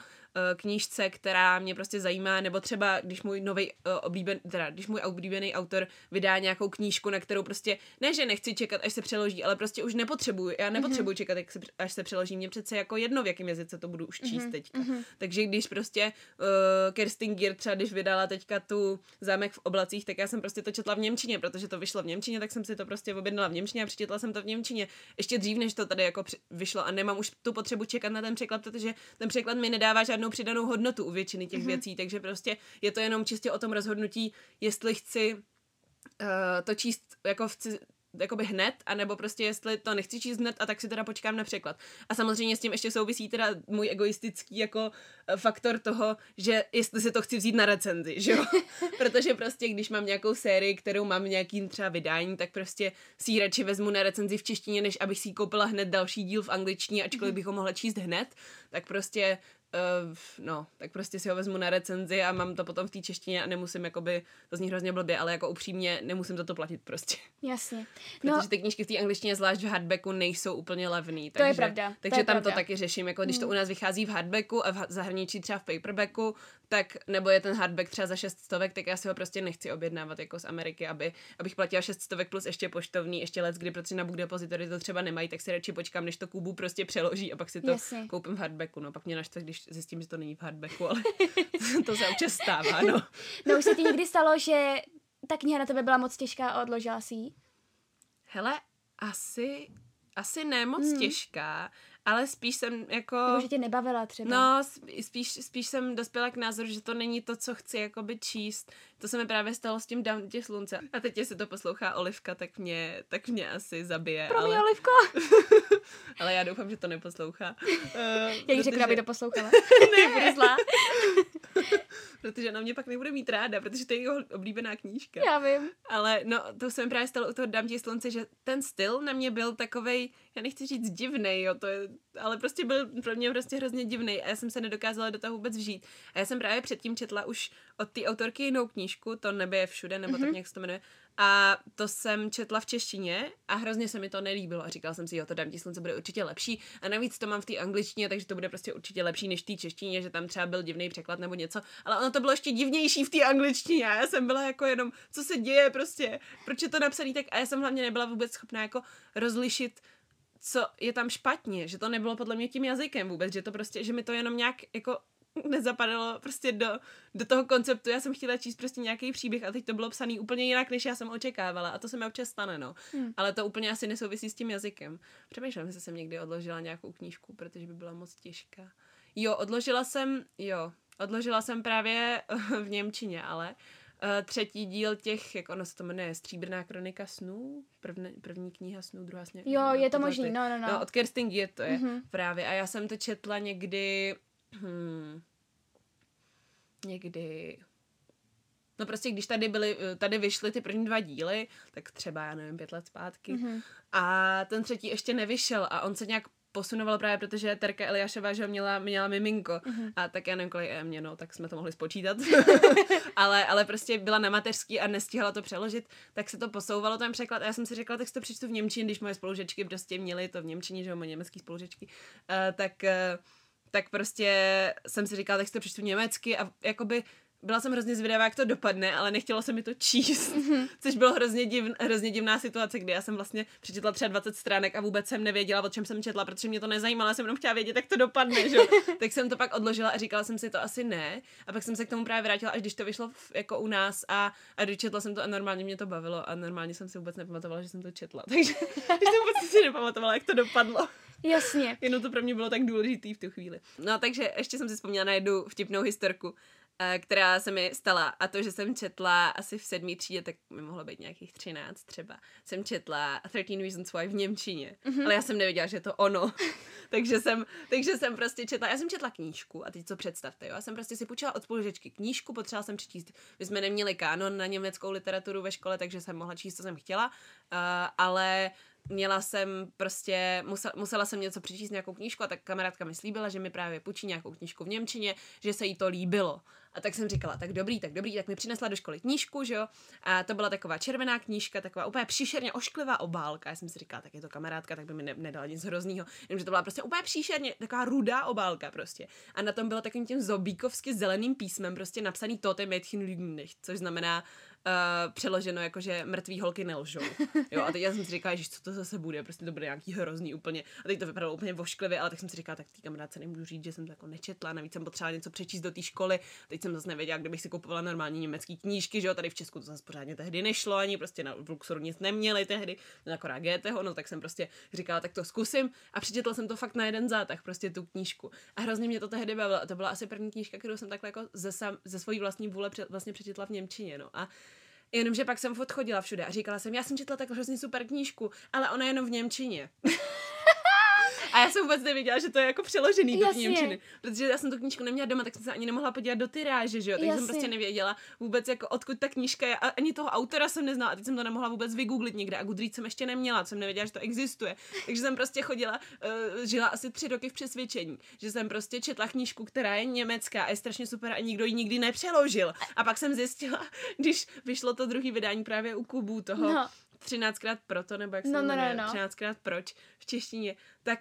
knížce, která mě prostě zajímá, nebo třeba když můj nový uh, oblíben, teda když můj oblíbený autor vydá nějakou knížku, na kterou prostě, ne, že nechci čekat, až se přeloží, ale prostě už nepotřebuju, já nepotřebuji mm-hmm. čekat, se, až se přeloží, mě přece jako jedno, v jakém jazyce to budu už číst mm-hmm. teďka. Mm-hmm. Takže když prostě uh, Kerstin Gier třeba, když vydala teďka tu Zámek v oblacích, tak já jsem prostě prostě to četla v Němčině, protože to vyšlo v Němčině, tak jsem si to prostě objednala v Němčině a přečetla jsem to v Němčině. Ještě dřív, než to tady jako vyšlo a nemám už tu potřebu čekat na ten překlad, protože ten překlad mi nedává žádnou přidanou hodnotu u většiny těch mm-hmm. věcí, takže prostě je to jenom čistě o tom rozhodnutí, jestli chci uh, to číst jako v jakoby hned, anebo prostě jestli to nechci číst hned a tak si teda počkám na překlad. A samozřejmě s tím ještě souvisí teda můj egoistický jako eh, faktor toho, že jestli si to chci vzít na recenzi, že jo? Protože prostě když mám nějakou sérii, kterou mám nějaký třeba vydání, tak prostě si ji radši vezmu na recenzi v češtině, než abych si koupila hned další díl v angličtině, ačkoliv mhm. bych ho mohla číst hned, tak prostě Uh, no, tak prostě si ho vezmu na recenzi a mám to potom v té češtině a nemusím, jakoby, to zní hrozně blbě, ale jako upřímně nemusím za to platit prostě. Jasně. No, Protože ty knížky v té angličtině, zvlášť v hardbacku, nejsou úplně levný. Takže, to je pravda. Takže to je tam pravda. to taky řeším, jako když to hmm. u nás vychází v hardbacku a v zahraničí třeba v paperbacku, tak nebo je ten hardback třeba za 6 stovek, tak já si ho prostě nechci objednávat jako z Ameriky, aby, abych platila 6 stovek plus ještě poštovní, ještě let, kdy protože na Book Depository to třeba nemají, tak si radši počkám, než to Kubu prostě přeloží a pak si to Jasně. koupím v hardbacku. No pak mě naštve, když zjistím, že to není v hardbacku, ale to se občas stává, no. No už se ti někdy stalo, že ta kniha na tebe byla moc těžká a odložila si Hele, asi, asi ne moc hmm. těžká, ale spíš jsem jako... Nebo že tě nebavila třeba. No, spíš, spíš jsem dospěla k názoru, že to není to, co chci jakoby číst. To se mi právě stalo s tím Dám tě slunce. A teď, jestli to poslouchá Olivka, tak mě, tak mě asi zabije. Pro mě ale... Olivko. ale já doufám, že to neposlouchá. Uh, já jí řeknu, aby to poslouchala. ne, budu zlá. protože na mě pak nebude mít ráda, protože to je jeho oblíbená knížka. Já vím. Ale no, to se mi právě stalo u toho Dám ti slunce, že ten styl na mě byl takovej, já nechci říct divnej, jo, to je, ale prostě byl pro mě prostě hrozně divný a já jsem se nedokázala do toho vůbec vžít. A já jsem právě předtím četla už od té autorky jinou knížku, to nebe je všude, nebo mm-hmm. tak mhm. nějak se to jmenuje. A to jsem četla v češtině a hrozně se mi to nelíbilo. A říkala jsem si, jo, to dám ti slunce bude určitě lepší. A navíc to mám v té angličtině, takže to bude prostě určitě lepší než v té češtině, že tam třeba byl divný překlad nebo něco. Ale ono to bylo ještě divnější v té angličtině. A já jsem byla jako jenom, co se děje prostě, proč je to napsaný tak. A já jsem hlavně nebyla vůbec schopná jako rozlišit co je tam špatně, že to nebylo podle mě tím jazykem vůbec, že to prostě, že mi to jenom nějak jako nezapadalo prostě do, do toho konceptu. Já jsem chtěla číst prostě nějaký příběh a teď to bylo psaný úplně jinak, než já jsem očekávala. A to se mi občas stane, no. Hmm. Ale to úplně asi nesouvisí s tím jazykem. Přemýšlím, že jsem někdy odložila nějakou knížku, protože by byla moc těžká. Jo, odložila jsem, jo, odložila jsem právě v Němčině, ale uh, třetí díl těch, jak ono se to jmenuje, Stříbrná kronika snů, první, první kniha snů, druhá sně. Jo, no, je to možný, no, no, no. No, od Kerstin je to je mm-hmm. právě. A já jsem to četla někdy hmm, někdy No prostě, když tady byly, tady vyšly ty první dva díly, tak třeba, já nevím, pět let zpátky. Mm-hmm. A ten třetí ještě nevyšel a on se nějak posunoval právě, protože Terka Eliášová, že měla, měla miminko mm-hmm. a tak já nevím, kolik je mě, no, tak jsme to mohli spočítat. ale, ale prostě byla na mateřský a nestihala to přeložit, tak se to posouvalo ten překlad a já jsem si řekla, tak si to přečtu v Němčině, když moje spolužečky prostě měly to v Němčině, že jo, moje německý spolužečky, uh, tak uh, tak prostě jsem si říkala, tak si to přečtu německy a jakoby byla jsem hrozně zvědavá, jak to dopadne, ale nechtěla se mi to číst, mm-hmm. což bylo hrozně, divn, hrozně divná situace, kdy já jsem vlastně přečetla třeba 20 stránek a vůbec jsem nevěděla, o čem jsem četla, protože mě to nezajímalo, jsem jenom chtěla vědět, jak to dopadne, že? tak jsem to pak odložila a říkala jsem si to asi ne. A pak jsem se k tomu právě vrátila, až když to vyšlo v, jako u nás a, a dočetla jsem to a normálně mě to bavilo a normálně jsem si vůbec nepamatovala, že jsem to četla. Takže jsem vůbec si nepamatovala, jak to dopadlo. Jasně. Jenom to pro mě bylo tak důležitý v tu chvíli. No takže ještě jsem si vzpomněla na jednu vtipnou historku, eh, která se mi stala. A to, že jsem četla asi v sedmý třídě, tak mi mohlo být nějakých třináct třeba. Jsem četla 13 Reasons Why v Němčině. Mm-hmm. Ale já jsem nevěděla, že je to ono. takže, jsem, takže jsem prostě četla. Já jsem četla knížku a teď co představte, jo. Já jsem prostě si půjčila od spolužečky knížku, potřebovala jsem přečíst. My jsme neměli kánon na německou literaturu ve škole, takže jsem mohla číst, co jsem chtěla. Uh, ale měla jsem prostě, musela, musela jsem něco přečíst, nějakou knížku a tak kamarádka mi slíbila, že mi právě půjčí nějakou knížku v Němčině, že se jí to líbilo. A tak jsem říkala, tak dobrý, tak dobrý, tak mi přinesla do školy knížku, že jo. A to byla taková červená knížka, taková úplně příšerně ošklivá obálka. Já jsem si říkala, tak je to kamarádka, tak by mi ne, nedala nic hroznýho. Jenomže to byla prostě úplně příšerně, taková rudá obálka prostě. A na tom bylo takovým tím zobíkovsky zeleným písmem prostě napsaný Tote Mädchen lügen nicht, což znamená uh, přeloženo jako, že mrtvý holky nelžou. Jo, a teď já jsem si říkala, že co to zase bude, prostě to bude nějaký hrozný úplně. A teď to vypadalo úplně vošklivě, ale tak jsem si říkala, tak té kamarádce nemůžu říct, že jsem to jako nečetla, navíc jsem potřebovala něco přečíst do té školy. Teď jsem zase nevěděla, kdybych si kupovala normální německé knížky, že jo, tady v Česku to zase pořádně tehdy nešlo, ani prostě na Luxoru nic neměli tehdy, akorát GTho, no tak jsem prostě říkala, tak to zkusím a přečetla jsem to fakt na jeden zátah, prostě tu knížku. A hrozně mě to tehdy bavilo. A to byla asi první knížka, kterou jsem takhle jako ze, sam, ze svojí vlastní vůle před, vlastně přečetla v Němčině, no. A Jenomže pak jsem odchodila všude a říkala jsem, já jsem četla tak hrozně super knížku, ale ona je jenom v Němčině. A já jsem vůbec nevěděla, že to je jako přeložený do Němčiny. Protože já jsem tu knížku neměla doma, tak jsem se ani nemohla podívat do tyráže, že jo? Takže jsem prostě nevěděla vůbec, jako odkud ta knížka je. A ani toho autora jsem neznala. A teď jsem to nemohla vůbec vygooglit někde. A Goodreads jsem ještě neměla, jsem nevěděla, že to existuje. Takže jsem prostě chodila, uh, žila asi tři roky v přesvědčení, že jsem prostě četla knížku, která je německá a je strašně super a nikdo ji nikdy nepřeložil. A pak jsem zjistila, když vyšlo to druhý vydání právě u Kubu toho, no. 13krát proto, nebo jak se no, no, no, no. 13krát proč v češtině, tak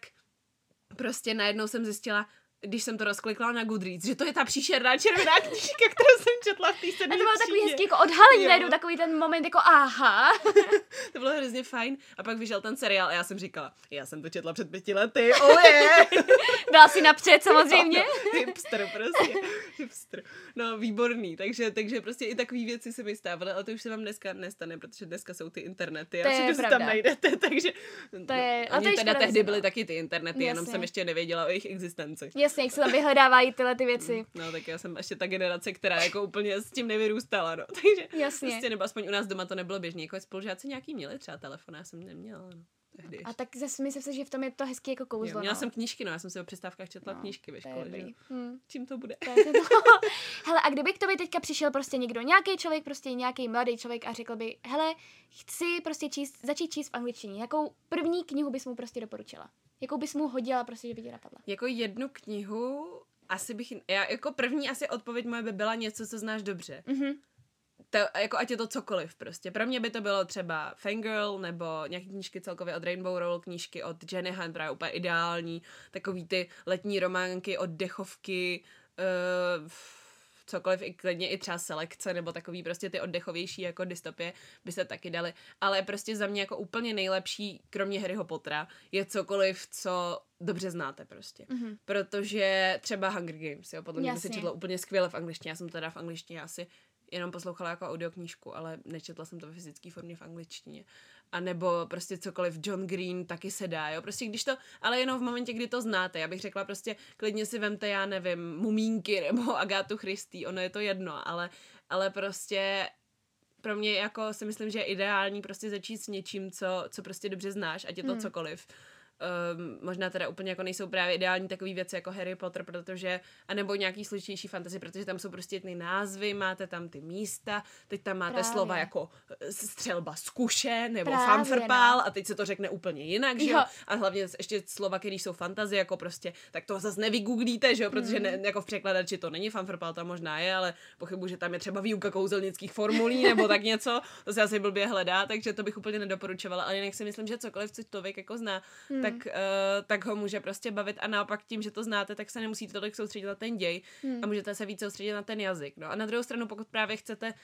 prostě najednou jsem zjistila, když jsem to rozklikla na Goodreads, že to je ta příšerná červená knížka, kterou jsem četla v té sedmé A to bylo takový hezký jako odhalení, najednou takový ten moment jako aha. to bylo hrozně fajn. A pak vyšel ten seriál a já jsem říkala, já jsem to četla před pěti lety, yeah. Byla si napřed samozřejmě. No, hipster prostě, hipster. No, výborný, takže, takže prostě i takové věci se mi stávaly, ale to už se vám dneska nestane, protože dneska jsou ty internety To a všechno si tam najdete, takže... To je- a to teda tehdy byly taky ty internety, jenom Jasně. jsem ještě nevěděla o jejich existenci. Jasně, jak se tam vyhledávají tyhle ty věci. No, tak já jsem ještě ta generace, která jako úplně s tím nevyrůstala, no. Takže Jasně. prostě, nebo aspoň u nás doma to nebylo běžné. Jako spolužáci nějaký měli třeba telefon, já jsem neměla, no. Tehdy A tak zase myslím si, že v tom je to hezký jako kouzlo. jo, měla no. jsem knížky, no, já jsem si o přestávkách četla No, knížky ve škole, že? dobrý. jo. Hm. Čím to bude? To to. hele, a kdyby k tobě teďka přišel prostě někdo, nějaký člověk, prostě nějaký mladý člověk a řekl by, hele, chci prostě číst, začít číst v angličtině, jakou první knihu bys mu prostě doporučila? Jakou bys mu hodila prostě, že by ti napadla? Jako jednu knihu, asi bych, já jako první asi odpověď moje by byla něco, co znáš dobře. Mhm. To, jako ať je to cokoliv prostě. Pro mě by to bylo třeba Fangirl nebo nějaké knížky celkově od Rainbow Roll, knížky od Jenny Hunt, právě úplně ideální, takový ty letní románky, oddechovky, uh, cokoliv, i klidně i třeba selekce, nebo takový prostě ty oddechovější jako dystopie by se taky dali. Ale prostě za mě jako úplně nejlepší, kromě Harryho Pottera, je cokoliv, co dobře znáte prostě. Mhm. Protože třeba Hunger Games, jo, podle mě by se Jasně. četlo úplně skvěle v angličtině. Já jsem teda v angličtině asi jenom poslouchala jako audioknížku, ale nečetla jsem to ve fyzické formě v angličtině. A nebo prostě cokoliv John Green taky se dá, jo. Prostě když to, ale jenom v momentě, kdy to znáte. Já bych řekla prostě, klidně si vemte, já nevím, Mumínky nebo Agátu Christy, ono je to jedno, ale, ale prostě pro mě jako si myslím, že je ideální prostě začít s něčím, co, co prostě dobře znáš, ať je to Hmm. cokoliv. Um, možná teda úplně jako nejsou právě ideální takové věci jako Harry Potter, protože, anebo nějaký složitější fantasy, protože tam jsou prostě ty názvy, máte tam ty místa, teď tam máte Právě. slova jako eh, střelba z kuše, nebo Právě, fanfrpál no. a teď se to řekne úplně jinak, že jo? Jo. A hlavně ještě slova, které jsou fantazie, jako prostě, tak to zase nevygooglíte, že jo? Protože Hmm. ne, jako v překladači to není fanfrpál, tam možná je, ale pochybuji, že tam je třeba výuka kouzelnických formulí nebo tak něco, to se asi blbě hledá, takže to bych úplně nedoporučovala, ale jinak si myslím, že cokoliv, co člověk jako zná, Hmm. Tak, uh, tak ho může prostě bavit a naopak tím, že to znáte, tak se nemusíte tolik soustředit na ten děj Hmm. a můžete se víc soustředit na ten jazyk. No a na druhou stranu, pokud právě chcete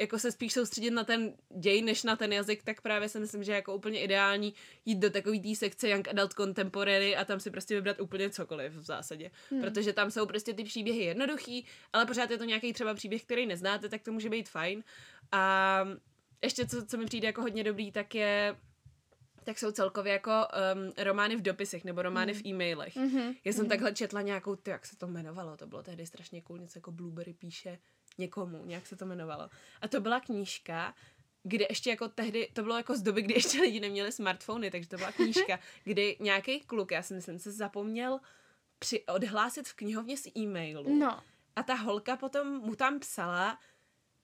jako se spíš soustředit na ten děj, než na ten jazyk, tak právě si myslím, že je jako úplně ideální jít do takový té sekce Young Adult Contemporary a tam si prostě vybrat úplně cokoliv v zásadě. Hmm. Protože tam jsou prostě ty příběhy jednoduchý, ale pořád je to nějaký třeba příběh, který neznáte, tak to může být fajn. A ještě co, co mi přijde jako hodně dobrý, tak je tak jsou celkově jako um, romány v dopisech nebo romány v e-mailech. Mhm. Já jsem takhle četla nějakou, ty, jak se to jmenovalo, to bylo tehdy strašně cool, něco jako Blueberry píše někomu, nějak se to jmenovalo. A to byla knížka, kde ještě jako tehdy, to bylo jako z doby, kdy ještě lidi neměli smartfony, takže to byla knížka, kdy nějaký kluk, já si myslím, se zapomněl při, odhlásit v knihovně z e-mailu. No. A ta holka potom mu tam psala,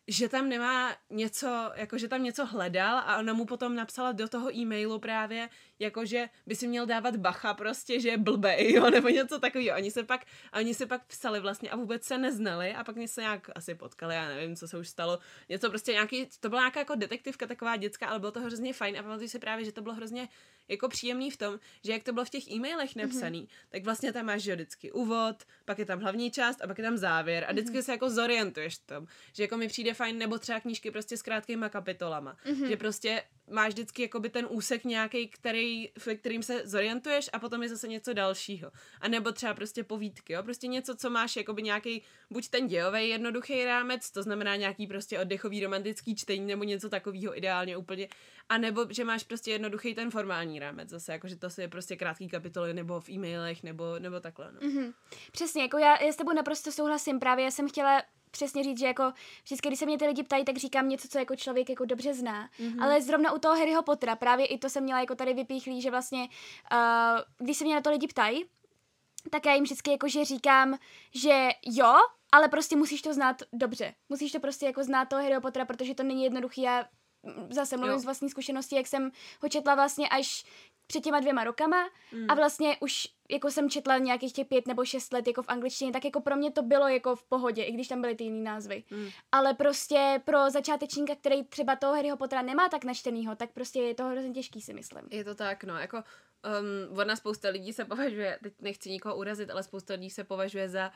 že tam nemá něco, jako že tam něco hledal a ona mu potom napsala do toho e-mailu právě, jako že by si měl dávat bacha prostě, že je blbej, jo, nebo něco takového. Oni se pak, oni se pak psali vlastně a vůbec se neznali a pak mě se nějak asi potkali, já nevím, co se už stalo. Něco prostě nějaký, to byla nějaká jako detektivka taková dětská, ale bylo to hrozně fajn a pamatuju si právě, že to bylo hrozně jako příjemný v tom, že jak to bylo v těch e-mailech napsaný, mm-hmm. tak vlastně tam máš že vždycky úvod, pak je tam hlavní část a pak je tam závěr a vždycky mm-hmm. se jako zorientuješ v tom, že jako mi přijde fajn, nebo třeba knížky prostě s krátkýma kapitolama, mm-hmm. že prostě máš vždycky jakoby ten úsek nějaký, který, ve kterým se zorientuješ a potom je zase něco dalšího. A nebo třeba prostě povídky, jo? prostě něco, co máš jakoby nějaký, buď ten dějový jednoduchý rámec, to znamená nějaký prostě oddechový romantický čtení nebo něco takového ideálně úplně, a nebo že máš prostě jednoduchý ten formální rámec zase, jakože to je prostě krátký kapitoly nebo v e-mailech nebo, nebo takhle. No. Mhm. Přesně, jako já, já s tebou naprosto souhlasím, právě jsem chtěla přesně říct, že jako vždycky, když se mě ty lidi ptají, tak říkám něco, co jako člověk jako dobře zná. Mm-hmm. Ale zrovna u toho Harryho Pottera, právě i to jsem měla jako tady vypíchlý, že vlastně, uh, když se mě na to lidi ptají, tak já jim vždycky jakože říkám, že jo, ale prostě musíš to znát dobře. Musíš to prostě jako znát toho Harryho Pottera, protože to není jednoduchý. Já mm, zase mluvím Jo. z vlastní zkušenosti, jak jsem ho četla vlastně až před těma dvěma rokama mm. a vlastně už jako jsem četla nějakých těch pět nebo šest let jako v angličtině, tak jako pro mě to bylo jako v pohodě, i když tam byly ty jiný názvy. Mm. Ale prostě pro začátečníka, který třeba toho Harryho Pottera nemá tak načtenýho, tak prostě je to hrozně těžký si myslím. Je to tak, no, jako um, ona spousta lidí se považuje, teď nechci nikoho urazit, ale spousta lidí se považuje za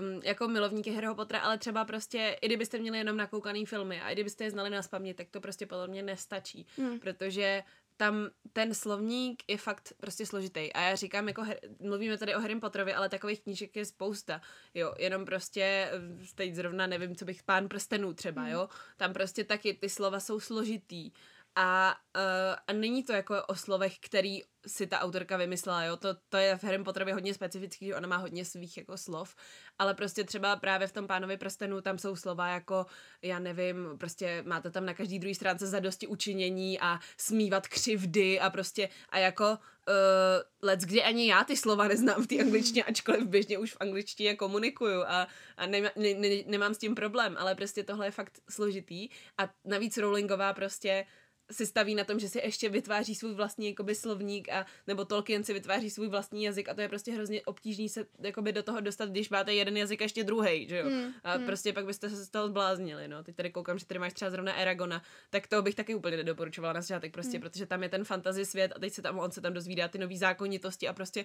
um, jako milovníky Harryho Pottera, ale třeba prostě, i kdybyste měli jenom nakoukaný filmy a i kdybyste je znali na spamě, tak to prostě podle mě nestačí, Hmm. protože tam ten slovník je fakt prostě složitý. A já říkám, jako her, mluvíme tady o Harry Potterovi, ale takových knížek je spousta. Jo, jenom prostě, eh, teď zrovna nevím, co bych, pán prstenů třeba, jo. Tam prostě taky ty slova jsou složitý. A, uh, a není to jako o slovech, který si ta autorka vymyslela, jo, to, to je v Harry Potterovi hodně specifický, že ona má hodně svých jako slov, ale prostě třeba právě v tom pánovi prstenu tam jsou slova jako, já nevím, prostě máte tam na každý druhý stránce zadosti učinění a smívat křivdy a prostě a jako uh, let's kdy ani já ty slova neznám v té angličtině, ačkoliv běžně už v angličtině komunikuju a, a ne, ne, ne, nemám s tím problém, ale prostě tohle je fakt složitý. A navíc Rowlingová prostě si staví na tom, že si ještě vytváří svůj vlastní jakoby slovník a nebo Tolkien si vytváří svůj vlastní jazyk a to je prostě hrozně obtížný se jakoby do toho dostat, když máte jeden jazyk a ještě druhý, že jo. Mm, a mm. prostě pak byste se z toho zbláznili, no. Teď tady koukám, že tady máš třeba zrovna Aragona, tak to bych taky úplně nedoporučovala na začátek prostě, mm. protože tam je ten fantasy svět a teď se tam on se tam dozvídá ty nové zákonitosti a prostě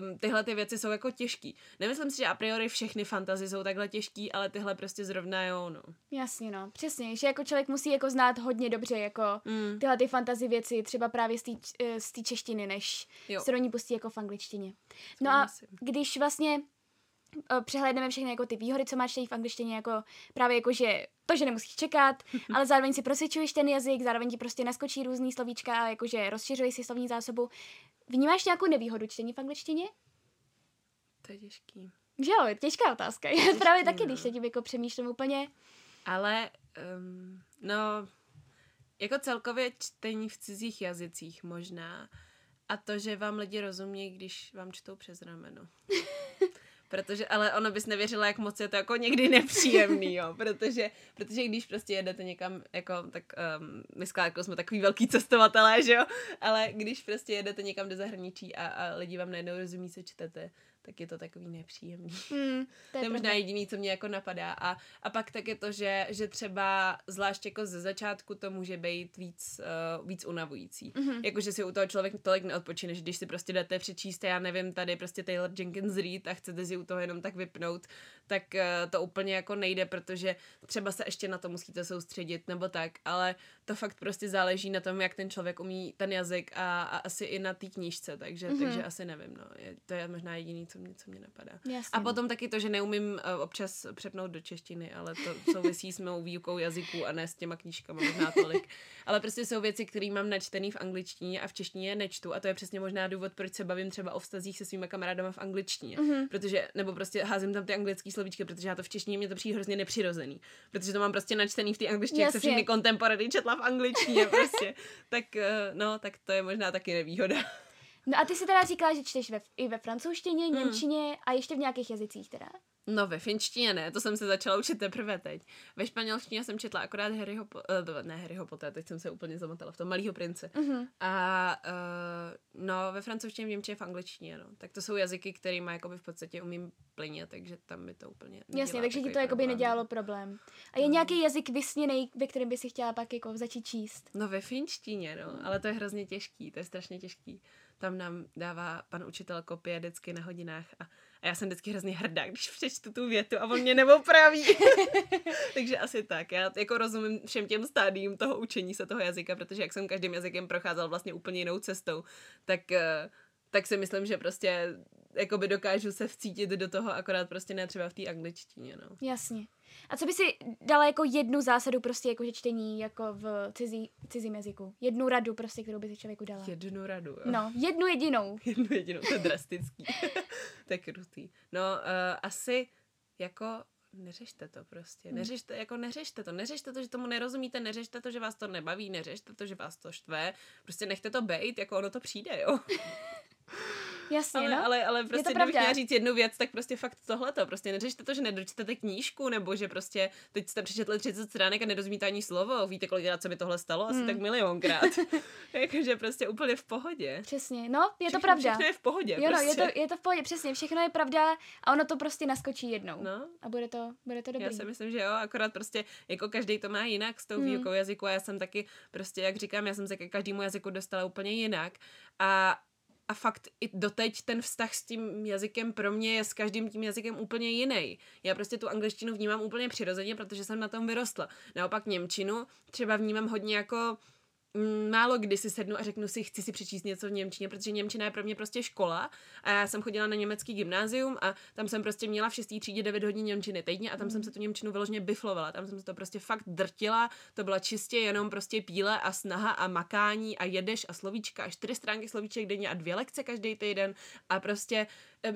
um, tyhle ty věci jsou jako těžký. Nemyslím si, že a priori všechny fantasy jsou takhle těžký, ale tyhle prostě zrovna jo, no. Jasně, no. Přesně, že jako člověk musí jako znát hodně dobře jako mm. Tyhle ty fantasy věci, třeba právě z té eh, z češtiny, než jo. se do ní pustí jako v angličtině. No a když vlastně eh, přehlédneme všechny jako ty výhody, co máš v angličtině, jako právě jako, že to, že nemusíš čekat, ale zároveň si prosvědčuješ ten jazyk, zároveň ti prostě naskočí různý slovíčka a jakože rozšiřuješ si slovní zásobu. Vnímáš nějakou nevýhodu čtení v angličtině? To je těžký. Že jo, těžká otázka. Já právě taky, no. když se tím jako přemýšlím úplně. Ale, um, no, jako celkově čtení v cizích jazycích možná. A to, že vám lidi rozumí, když vám čtou přes rameno. protože, ale ono bys nevěřila, jak moc je to jako někdy nepříjemný, jo, protože, protože když prostě jedete někam, jako, tak um, my s Klárkou jsme takový velký cestovatelé, že jo, ale když prostě jedete někam do zahraničí a, a lidi vám najednou rozumí, co čtete, tak je to takový nepříjemný. Mm, to, je to možná jediný, co mě jako napadá. A, a pak tak je to, že, že třeba zvlášť jako ze začátku to může být víc, uh, víc unavující. Mm-hmm. Jako, že si u toho člověk tolik neodpočine, že když si prostě jdete přečíst, já nevím, tady prostě Taylor Jenkins Reid a chcete si u toho jenom tak vypnout, tak uh, to úplně jako nejde, protože třeba se ještě na to musíte soustředit nebo tak, ale to fakt prostě záleží na tom, jak ten člověk umí ten jazyk a, a asi i na té knížce, takže, mm-hmm. takže asi nevím, no. Je, to je možná jediný, co mě, co mě napadá. Jasně. A potom taky to, že neumím uh, občas přepnout do češtiny, ale to souvisí s mou výukou jazyků a ne s těma knížkama možná tolik. ale prostě jsou věci, které mám načtený v angličtině a v češtině nečtu a to je přesně možná důvod, proč se bavím třeba o vztazích se svými kamarádama v angličtině. Mm-hmm. Protože, nebo prostě házím tam ty anglické slovíčky, protože já to v češtině mě to přijde hrozně nepřirozený. Protože to mám prostě načtený v té angličtině, jak se všechny kontemporary četla v angličtině prostě. tak eh, no, tak to je možná taky nevýhoda. No a ty si teda říkala, že čteš ve, i ve francouzštině, hmm. němčině a ještě v nějakých jazycích teda. No ve finštině ne, to jsem se začala učit teprve teď. Ve španělštině jsem četla akorát Harryho, po, uh, ne Harryho Potter, teď jsem se úplně zamotala v tom Malýho prince. Uh-huh. A uh, no ve francouzštině, v němčině, v angličtině, no. Tak to jsou jazyky, kterými jakoby v podstatě umím plně, takže tam mi to úplně Jasně, takže ti to jakoby nedělalo problém. A je no. nějaký jazyk vysněný, ve kterém by si chtěla pak jako začít číst? No ve finštině, no, ale to je hrozně těžký, to je strašně těžký. Tam nám dává pan učitel kopie vždycky na hodinách a a já jsem vždycky hrozně hrdá, když přečtu tu větu a on mě neopraví. Takže asi tak. Já jako rozumím všem těm stádiím toho učení se toho jazyka, protože jak jsem každým jazykem procházel vlastně úplně jinou cestou, tak, eh, tak si myslím, že prostě jakoby dokážu se vcítit do toho, akorát prostě ne třeba v té angličtině, no. Jasně. A co by si dala jako jednu zásadu prostě jako že čtení jako v cizí, cizím jazyku? Jednu radu prostě, kterou by si člověku dala? Jednu radu, jo. No, jednu jedinou. jednu jedinou, to je drastický. to je krutý. No, uh, asi jako neřešte to prostě. Hmm. Neřešte, jako neřešte to. Neřešte to, že tomu nerozumíte, neřešte to, že vás to nebaví, neřešte to, že vás to štve. Prostě nechte to bejt, jako ono to přijde, jo. Jasně, ale, no. ale, ale prostě, kdybych měla říct jednu věc, tak prostě fakt tohleto. Prostě neřešte to, že nedočtete knížku, nebo že prostě teď jste přečetli 30 stránek a nerozumíte ani slovo. Víte, kolikrát se mi tohle stalo? Asi hmm. tak milionkrát. Jakože prostě úplně v pohodě. Přesně, no, je všechno, to pravda. Všechno je v pohodě. Jo, prostě. no, je to, prostě. je to v pohodě, přesně, všechno je pravda a ono to prostě naskočí jednou. No. A bude to, bude to dobrý. Já si myslím, že jo, akorát prostě jako každý to má jinak s tou hmm. výukou jazyku a já jsem taky prostě, jak říkám, já jsem se ke každému jazyku dostala úplně jinak. A a fakt i doteď ten vztah s tím jazykem pro mě je s každým tím jazykem úplně jiný. Já prostě tu angličtinu vnímám úplně přirozeně, protože jsem na tom vyrostla. Naopak Němčinu třeba vnímám hodně jako málo kdy si sednu a řeknu si, chci si přečíst něco v Němčině, protože Němčina je pro mě prostě škola. A já jsem chodila na německý gymnázium a tam jsem prostě měla v šestý třídě 9 hodin Němčiny týdně a tam mm. jsem se tu Němčinu vyloženě biflovala, tam jsem se to prostě fakt drtila, to byla čistě jenom prostě píle a snaha a makání a jedeš a slovíčka a čtyři stránky slovíček denně a dvě lekce každý týden. A prostě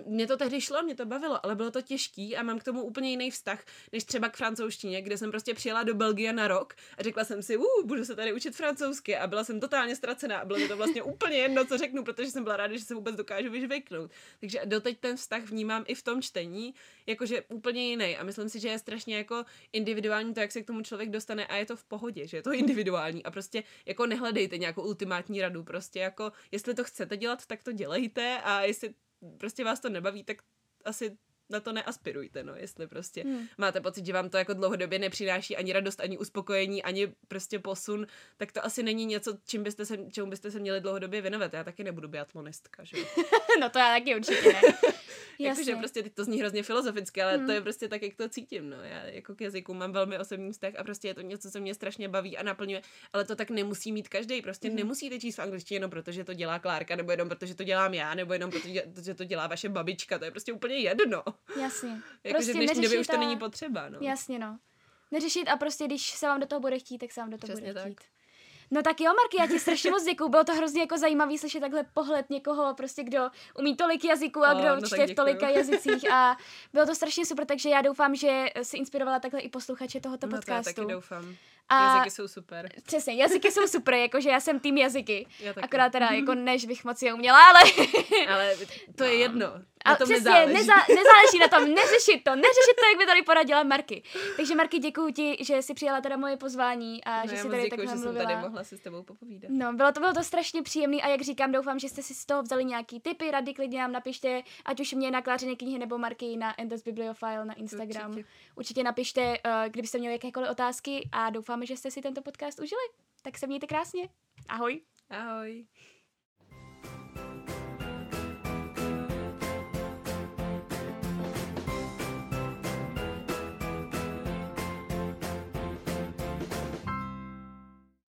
mě to tehdy šlo, mě to bavilo, ale bylo to těžký a mám k tomu úplně jiný vztah, než třeba k francouzštině, kde jsem prostě přijela do Belgie na rok a řekla jsem si, uh, budu se tady učit francouzsky. A byla jsem totálně ztracená a bylo mi to vlastně úplně jedno, co řeknu, protože jsem byla ráda, že se vůbec dokážu vyžvejknout. Takže doteď ten vztah vnímám i v tom čtení, jakože úplně jiný. A myslím si, že je strašně jako individuální to, jak se k tomu člověk dostane a je to v pohodě, že je to individuální. A prostě jako nehledejte nějakou ultimátní radu, prostě jako jestli to chcete dělat, tak to dělejte a jestli prostě vás to nebaví, tak asi na to neaspirujte, no, jestli prostě hmm. máte pocit, že vám to jako dlouhodobě nepřináší ani radost, ani uspokojení, ani prostě posun, tak to asi není něco, čím byste se, čemu byste se měli dlouhodobě věnovat. Já taky nebudu biatlonistka, že No to já taky určitě ne. Jakože prostě teď to zní hrozně filozoficky, ale hmm. to je prostě tak, jak to cítím, no. Já jako k jazyku mám velmi osobní vztah a prostě je to něco, co mě strašně baví a naplňuje, ale to tak nemusí mít každý. Prostě hmm. nemusíte číst v angličtině jenom protože to dělá Klárka, nebo jenom protože to dělám já, nebo jenom protože to dělá vaše babička. To je prostě úplně jedno. Jasně. jako, prostě že v dnešní době už to není potřeba, no. Jasně, no. Neřešit a prostě, když se vám do toho bude chtít, tak se vám do toho Přesně bude chtít. No tak jo, Marky, já ti strašně moc děkuju. Bylo to hrozně jako zajímavý slyšet takhle pohled někoho, prostě kdo umí tolik jazyků a kdo oh, no čte v tolika jazycích a bylo to strašně super, takže já doufám, že si inspirovala takhle i posluchače tohoto no, podcastu. To já taky doufám. A jazyky jsou super. Přesně, jazyky jsou super, jakože já jsem tým jazyky. Akorát teda jako než bych moc je uměla, ale... ale to je no. jedno. Na a tom přesně, nezáleží. Neza, nezáleží na tom, neřešit to, neřešit to, jak by tady poradila Marky. Takže Marky, děkuji ti, že jsi přijala teda moje pozvání a no, že jsi tady takhle mluvila. že jsem tady mohla si s tebou popovídat. No, bylo to, bylo to strašně příjemný a jak říkám, doufám, že jste si z toho vzali nějaký tipy, rady, klidně nám napište, ať už mě na Klářené knihy nebo Marky na Endos Bibliophile na Instagram. Určitě, Určitě napište, uh, kdybyste měli jakékoliv otázky a doufáme, že jste si tento podcast užili. Tak se mějte krásně. Ahoj. Ahoj.